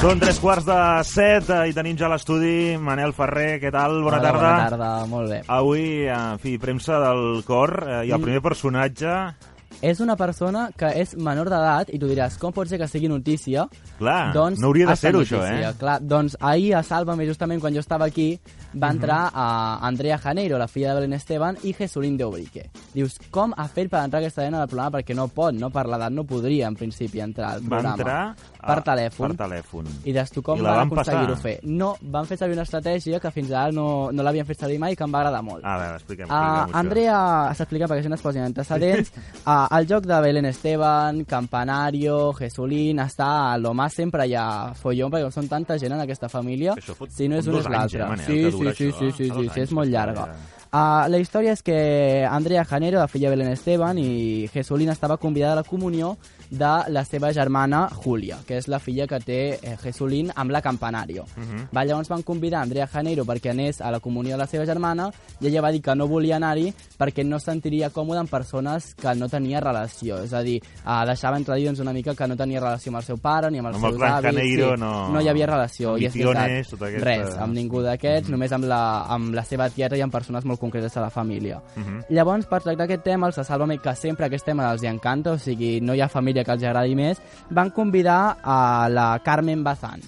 Són tres quarts de set eh, i tenim ja l'estudi Manel Ferrer, què tal? Bona Hola, tarda. Bona tarda, molt bé. Avui, en fi, premsa del cor eh, i el Mm. primer personatge... És una persona que és menor d'edat i tu diràs, com pot ser que sigui notícia? Clar, doncs, no hauria de ser-ho, això, eh? Clar, doncs ahir a Sálvame, justament quan jo estava aquí, va entrar a Andrea Janeiro, la filla de Belén Esteban, i Jesulín de Ubrique. Dius, com ha fet per entrar aquesta nena al programa? Perquè no pot, no? Per l'edat no podria, en principi, entrar al Va programa. entrar per a- telèfon. Per telèfon. I des tu com I la van van aconseguir-ho fer? No, van fer servir una estratègia que fins ara no, no l'havien fet servir mai i que em va agradar molt. A veure, expliquem. Uh, Andrea s'explica perquè això no es posi en antecedents. Uh, el joc de Belén Esteban, Campanario, Jesulín, està a lo más sempre hi ha follon, perquè són tanta gent en aquesta família. Si no és dos és eh, l'altra. Manel, sí, sí, sí, sí, eh? sí, sí, dos sí, és molt està llarga. Uh, la història és que Andrea Janero, la filla de Belén Esteban, i Jesulín estava convidada a la comunió de la seva germana Júlia, que és la filla que té eh, Jesulín amb la Campanario. Uh -huh. Va, llavors van convidar Andrea Janeiro perquè anés a la comunió de la seva germana i ella va dir que no volia anar-hi perquè no es sentiria còmode amb persones que no tenia relació. És a dir, eh, deixava entre dir doncs, una mica que no tenia relació amb el seu pare ni amb els Amb el seus clan avis. Sí, no- no hi havia relació. I és veritat, tota aquesta-. Res, amb ningú d'aquests, només amb la, amb la seva tieta i amb persones molt concretes de la família. Uh -huh. Llavors, per tractar aquest tema, els de Sálvame, que sempre aquest tema els hi encanta, o sigui, no hi ha família que els agradi més, van convidar a la Carmen Bazán,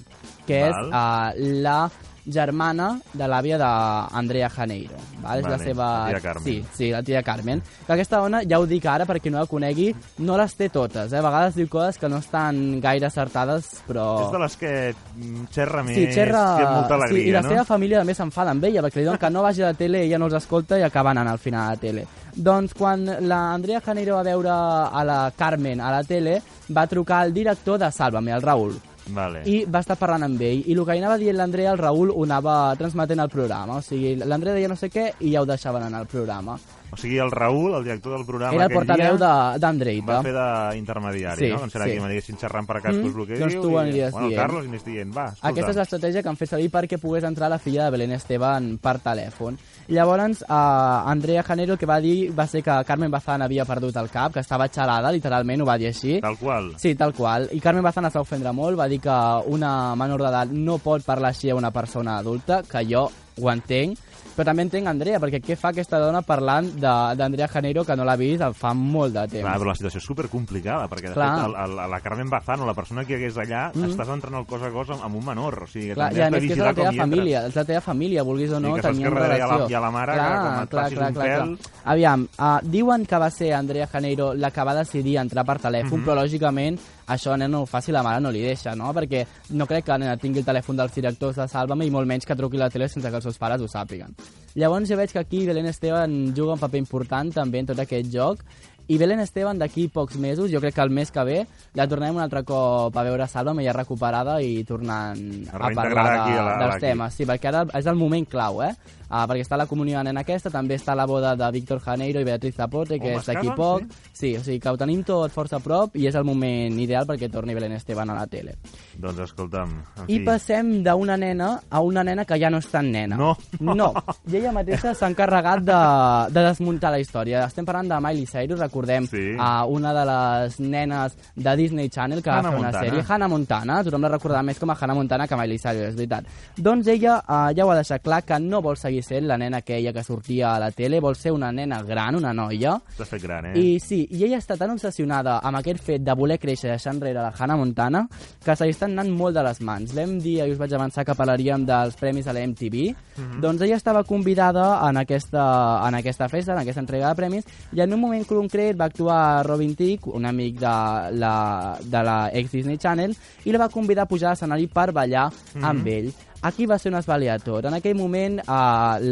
que Val. és uh, la germana de l'àvia d'Andrea Janeiro. Val? És la Vale, seva... la tia Carmen. Sí, sí, la tia Carmen. Que aquesta dona, ja ho dic ara perquè no la conegui, no les té totes. Eh? A vegades diu coses que no estan gaire acertades, però... És de les que mm, xerra més, Sí, xerra... amb molta alegria, sí, i la no? seva família també se'n fa amb ella, perquè li diuen que no vagi a la tele, ella no els escolta i acaba anant al final a la tele. Doncs quan la Andrea Janeiro va veure a la Carmen a la tele, va trucar al director de Sálvame, el Raül, Vale. i va estar parlant amb ell. I el que anava dient l'Andrea, el Raül ho anava transmetent al programa. O sigui, l'Andrea deia no sé què i ja ho deixaven anar al programa. O sigui, el Raül, el director del programa Era el portaveu d'Andreita. va fer d'intermediari, Sí, no? Com serà sí. que m'anessin xerrant per cas, Mm, pues, el que doncs tu ho aniries bueno, dient. Carlos i dient, va, escolta. Aquesta és l'estratègia que han fet servir perquè pogués entrar la filla de Belén Esteban per telèfon. Llavors, uh, Andrea Janero el que va dir va ser que Carmen Bazán havia perdut el cap, que estava xalada, literalment, ho va dir així. Tal qual. Sí, tal qual. I Carmen Bazán es va ofendre molt, va dir que una menor d'edat no pot parlar així a una persona adulta, que jo ho entenc, però també entenc Andrea, perquè què fa aquesta dona parlant d'Andrea Janeiro, que no l'ha vist fa molt de temps. Clar, però la situació és supercomplicada, perquè de Clar. fet el, el, la Carmen Bazán o la persona que hagués allà Mm. estàs entrant el cos a cos amb, amb un menor, o sigui que Clar, i a de més que és la teva família, és la teva família, vulguis o Sí, no, que saps tenien que darrere hi ha la- relació. la mare que com et passis un pèl- Aviam, uh, diuen que va ser Andrea Janeiro la que va decidir entrar per telèfon, Mhm. però lògicament això la nena no ho fa si la mare no li deixa, no? Perquè no crec que la nena tingui el telèfon dels directors de Sálvame i molt menys que truqui la tele sense que els seus pares ho sàpiguen. Llavors jo veig que aquí Belén Esteban juga un paper important també en tot aquest joc i Belén Esteban d'aquí pocs mesos, jo crec que el mes que ve, la tornem un altre cop a veure a ja recuperada i tornant a reintegrarà parlar aquí de, a la- a dels l'equip. temes. Sí, perquè ara és el moment clau, eh? Uh, perquè està la comunió nena aquesta, també està la boda de Víctor Janeiro i Beatriz Zapote, que Home, és d'aquí poc. Sí? o sigui que ho tenim tot força a prop i és el moment ideal perquè torni Belén Esteban a la tele. Doncs escolta'm, en I fi, passem d'una nena a una nena que ja no és tan nena. No. No. I ella mateixa s'ha encarregat de, de desmuntar la història. Estem parlant de Miley Cyrus, recordem Sí. a una de les nenes de Disney Channel que Hannah va fer una Montana. sèrie. Hannah Montana. Tothom la recordava més com a Hannah Montana que Miley Cyrus, és veritat. Doncs ella uh, ja ho ha deixat clar que no vol seguir sent la nena aquella que sortia a la tele, vol ser una nena gran, una noia, t'has fet gran, eh? i sí, i ella està tan obsessionada amb aquest fet de voler créixer i deixar enrere la Hannah Montana que se li estan anant molt de les mans. L'hem dit, i us vaig avançar que parlaríem dels premis a la MTV. Mhm. Doncs ella estava convidada en aquesta, en aquesta festa, en aquesta entrega de premis, i en un moment concret va actuar Robin Thicke, un amic de la, de la ex-Disney Channel, i la va convidar a pujar a l'escenari per ballar Mhm. amb ell. Aquí va ser un esbaliator. En aquell moment eh,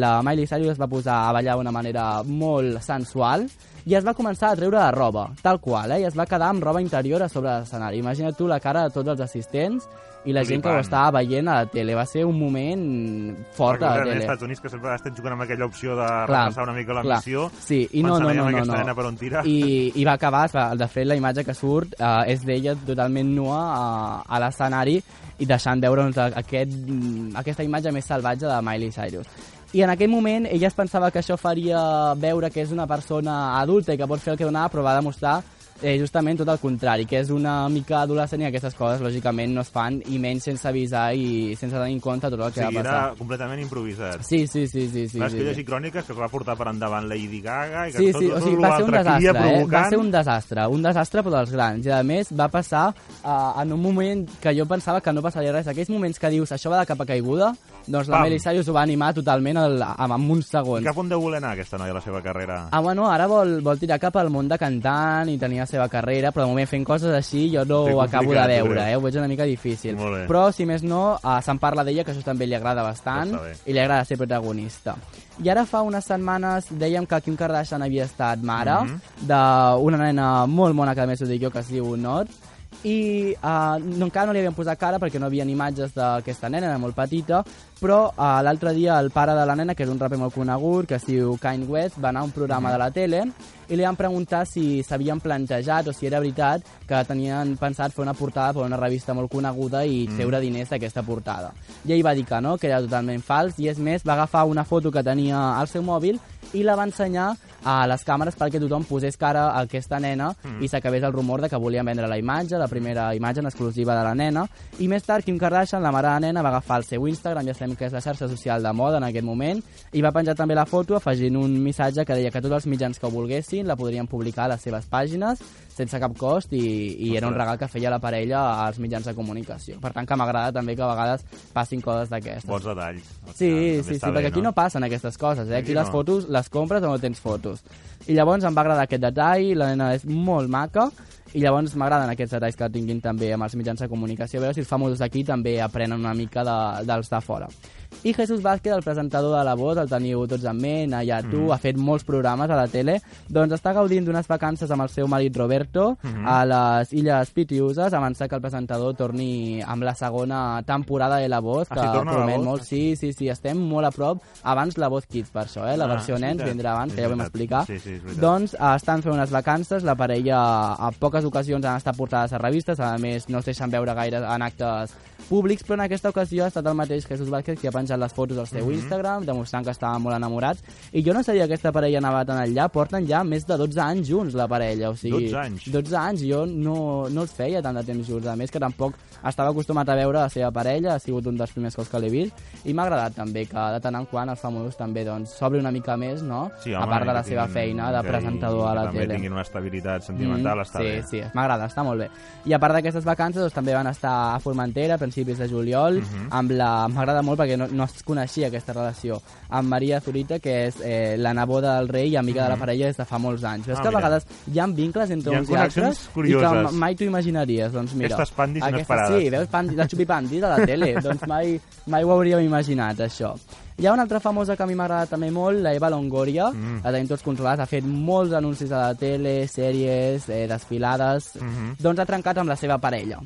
la Miley Cyrus es va posar a ballar d'una manera molt sensual i es va començar a treure la roba, tal qual, eh? i es va quedar amb roba interior a sobre l'escenari. Imagina't tu la cara de tots els assistents i la gent que ho estava veient a la tele. Va ser un moment fort a la eh, tele. als Estats Units que sempre estan jugant amb aquella opció de Clar, retrasar una mica la clar. missió. Sí, i no, no, no, no, no. per on tira. I, I va acabar, es va, de fet la imatge que surt uh, és d'ella totalment nua a, a l'escenari i deixant veure doncs, aquest, aquesta imatge més salvatge de Miley Cyrus. I en aquell moment ella es pensava que això faria veure que és una persona adulta i que pot fer el que donava, però va demostrar eh, justament tot el contrari, que és una mica adolescent i aquestes coses, lògicament, no es fan, i menys sense avisar i sense tenir en compte tot el O que sigui, va passar. era completament improvisat. Sí, sí, sí, sí. sí, Vas sí, sí. cròniques que va portar per endavant Lady Gaga i que Sí, tot, sí, tot, o sigui, va ser un desastre, havia eh? Va provocant. ser un desastre, un desastre per als grans. I a més va passar uh, en un moment que jo pensava que no passaria res. Aquells moments que dius això va de capa caiguda, doncs la Pam. Miley Cyrus ho va animar totalment al, amb, amb uns I segons. cap on deu voler anar aquesta noia a la seva carrera? Ah, bueno, ara vol, vol tirar cap al món de cantant i tenir la seva carrera, però de moment fent coses així jo no ho acabo de veure, eh? ho veig una mica difícil. Però, si més no, uh, se'n parla d'ella, que això també li agrada bastant, i li agrada ser protagonista. I ara fa unes setmanes dèiem que Kim Kardashian havia estat mare Mhm. d'una nena molt mona, que a més ho dic jo, que es diu Nord, i no, encara no li havien posat cara perquè no hi havia imatges d'aquesta nena, era molt petita, però uh, l'altre dia el pare de la nena, que és un raper molt conegut, que es diu Kanye West, va anar a un programa de la tele i li van preguntar si s'havien plantejat o si era veritat que tenien pensat fer una portada per una revista molt coneguda i treure diners d'aquesta portada. I ell va dir que no, que era totalment fals, i és més, va agafar una foto que tenia al seu mòbil i la va ensenyar a les càmeres perquè tothom posés cara a aquesta nena i s'acabés el rumor de que volien vendre la imatge, la primera imatge en exclusiva de la nena. I més tard, Kim Kardashian, la mare de la nena, va agafar el seu Instagram, ja sabem que és la xarxa social de moda en aquest moment, i va penjar també la foto afegint un missatge que deia que tots els mitjans que ho volguessin la podrien publicar a les seves pàgines sense cap cost i, i era un regal que feia la parella als mitjans de comunicació. Per tant, que m'agrada també que a vegades passin coses d'aquestes. Bons detalls. Sí, També sí, sí, està bé, perquè aquí no passen aquestes coses, eh? Aquí Aquí les no. fotos les compres o no tens fotos. I llavors em va agradar aquest detall, la nena és molt maca, i llavors m'agraden aquests detalls que tinguin també amb els mitjans de comunicació, a veure si els famosos d'aquí també aprenen una mica de, dels de fora. I Jesús Vázquez, el presentador de La Voz, el teniu tots en ment, allà tu, Mm. ha fet molts programes a la tele, doncs està gaudint d'unes vacances amb el seu marit Roberto Mhm. a les Illes Pitiuses, avançar que el presentador torni amb la segona temporada de La Voz, Ah, que sí, torna a La promet molt. Sí, sí, sí, estem molt a prop, abans La Voz Kids, per això, eh? La Ah, versió nens vindrà abans, que ja ho vam explicar. Sí, sí, doncs eh, estan fent unes vacances, la parella a poques ocasions han estat portades a revistes, a més no es deixen veure gaire en actes públics, però en aquesta ocasió ha estat el mateix Jesús Vázquez que ha penjat les fotos al seu Mhm. Instagram, demostrant que estaven molt enamorats, i jo no sabia que aquesta parella anava tan enllà, porten ja més de 12 anys junts, la parella, o sigui... 12 anys? 12 anys, jo no, no els feia tant de temps junts, a més que tampoc estava acostumat a veure la seva parella, ha sigut un dels primers cops que l'he vist, i m'ha agradat també que de tant en quant els famosos també doncs, s'obri una mica més, no? Sí, a part de la seva feina de presentador a la també tele. tinguin una estabilitat sentimental, Mm, està sí, bé. Sí, m'agrada, està molt bé. I a part d'aquestes vacances, doncs, també van estar a Formentera a principis de juliol, Mhm. amb la... M'agrada molt perquè no, no es coneixia aquesta relació, amb Maria Zurita, que és eh, la neboda del rei i amiga de la parella des de fa molts anys. Mhm. Ah, que a mira. vegades hi ha vincles entre Hi ha uns i altres connexions i curioses. que mai t'ho imaginaries. Doncs mira, Aquestes pandis aquesta, inesperades. Sí, veus pandis, la xupipandis a la tele, doncs mai, mai ho hauríem imaginat, això. Hi ha una altra famosa que a mi m'agrada també molt, la Eva Longoria, Mm. la tenim tots controlats, ha fet molts anuncis a la tele, sèries, eh, desfilades, Mhm. doncs ha trencat amb la seva parella.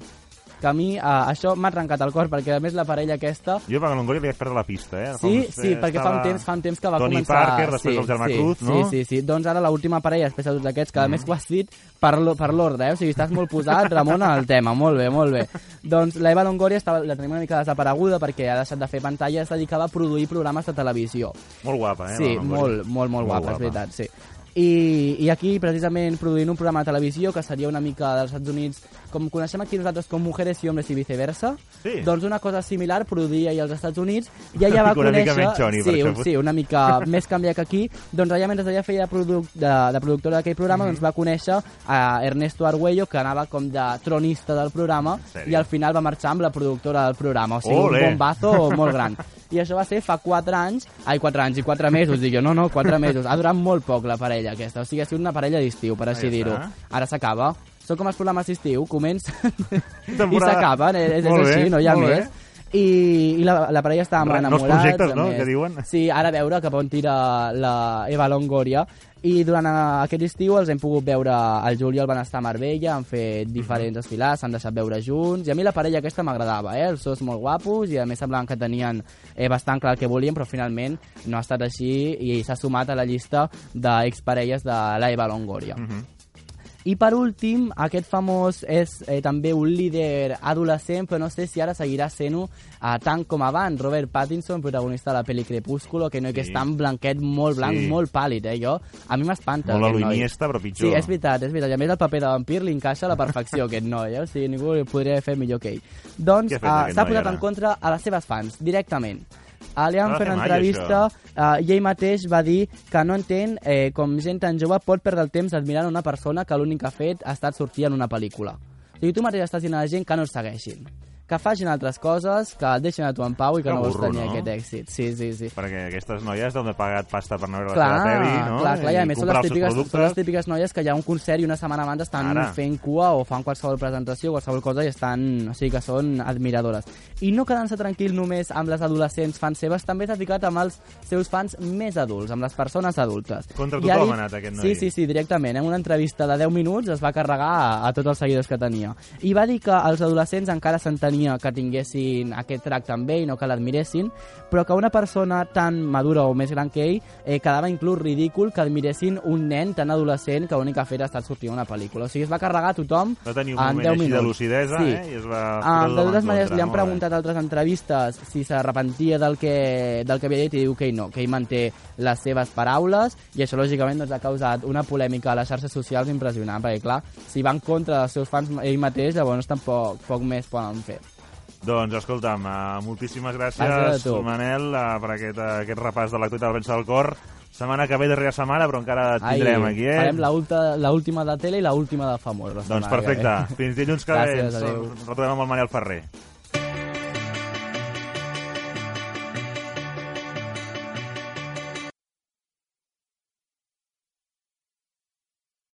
Que a mi eh, això m'ha trencat el cor, perquè a més la parella aquesta... Jo a Longoria li vaig perdre la pista, eh? Sí, uns- sí, eh, perquè fa un estava temps, fa un temps que va Tony començar... Parker, després sí, el Germà sí, Cruz, no? Mm. Sí, sí, sí. Doncs ara l'última parella, després de tots aquests, que a més ho has dit per, per l'ordre, eh? O sigui, estàs molt posat, Ramon, el tema. Molt bé, molt bé. Doncs la Eva Longoria estava, la tenim una mica desapareguda perquè ha deixat de fer pantalla, es dedicava a produir programes de televisió. Molt guapa, eh? Sí, Longoria. molt, molt, molt guapa, és veritat, sí. I, I aquí, precisament, produint un programa de televisió que seria una mica dels Estats Units, com coneixem aquí nosaltres com Mujeres i Hombres i viceversa, Sí. doncs una cosa similar produïa ahir als Estats Units i ella va Una mica conèixer... menys xoni, sí, un, sí, una mica més canviat que aquí. Doncs allà, mentre ella feia produc, de, de productora d'aquell programa, doncs va conèixer a Ernesto Arguello, que anava com de tronista del programa, i al final va marxar amb la productora del programa. O sigui, Ole! un bombazo molt gran. I això va ser fa 4 anys, ai, 4 anys i 4 mesos, dic jo, no, no, 4 mesos. Ha durat molt poc la parella aquesta, o sigui, ha sigut una parella d'estiu, per així dir-ho. Ara s'acaba. Són com els programes d'estiu, comencen i s'acaben, és, és bé, així, no hi ha molt bé. I, i la, la parella estava molt Nous enamorats. projectes, no?, més. que diuen. Sí, ara a veure cap on tira la Eva Longoria. I durant aquest estiu els hem pogut veure al juliol van estar a Marbella, han fet diferents desfilats, s'han deixat veure junts, i a mi la parella aquesta m'agradava, eh? els dos molt guapos, i a més semblaven que tenien eh, bastant clar el que volien, però finalment no ha estat així, i s'ha sumat a la llista d'exparelles de la Eva Longoria. Mhm. I per últim, aquest famós és eh, també un líder adolescent, però no sé si ara seguirà sent-ho eh, tant com abans. Robert Pattinson, protagonista de la pel·li Crepúsculo, que no sí. que és tan blanquet, molt blanc, Sí. molt pàl·lid, eh, jo. A mi m'espanta Molt a aquest lo noi. Iniesta, però pitjor. Sí, és veritat, és veritat. I a més el paper de vampir li encaixa a la perfecció, aquest noi, eh? O sigui, ningú podria fer millor que ell. Doncs aquest s'ha noi, posat ara? en contra a les seves fans, directament. Li No han ha de fet fer una entrevista uh, i ell mateix va dir que no entén eh, com gent tan jove pot perdre el temps admirant una persona que l'únic que ha fet ha estat sortir en una pel·lícula. O sigui, tu mateix estàs dient a la gent que no segueixin que facin altres coses, que el deixin a tu en pau i que, Que no vols tenir no? aquest èxit. Sí, sí, sí. Perquè aquestes noies d'on he pagat pasta per no veure Clar, la pel·li, no? clar, clar, i a més són les, típiques, són les típiques noies que hi ha un concert i una setmana abans estan Ara. fent cua o fan qualsevol presentació, qualsevol cosa i estan, o sigui que són admiradores. I no quedant-se tranquil només amb les adolescents fans seves, també s'ha ficat amb els seus fans més adults, amb les persones adultes. Contra I ha tothom dit- anat aquest noi. Sí, sí, sí, directament. En una entrevista de 10 minuts es va carregar a, a tots els seguidors que tenia. I va dir que els adolescents encara s'entenia que tinguessin aquest tracte amb ell, no que l'admiressin, però que una persona tan madura o més gran que ell eh, quedava inclús ridícul que admiressin un nen tan adolescent que l'únic que ha fet ha estat sortir una pel·lícula. O sigui, es va carregar a tothom Va tenir un en moment 10 així minuts. de lucidesa, sí. eh? I es va... Ah, de totes maneres, li han preguntat a altres entrevistes si se repentia del que, del que havia dit i diu que ell no, que ell manté les seves paraules i això lògicament doncs, ha causat una polèmica a les xarxes socials impressionant perquè clar, si va en contra dels seus fans ell mateix, llavors tampoc poc més poden fer. Doncs escolta'm, uh, moltíssimes Gràcies. Manel, uh, per aquest, uh, aquest repàs de l'actualitat del Pensa del Cor. Setmana que ve darrere setmana, però encara et tindrem Ai, aquí, eh? Farem la ulta- la última de tele i la última de famós. la Doncs setmana que ve. perfecte. Fins dilluns que ve. Gràcies, Ens adéu. retrobem amb el Manel Ferrer.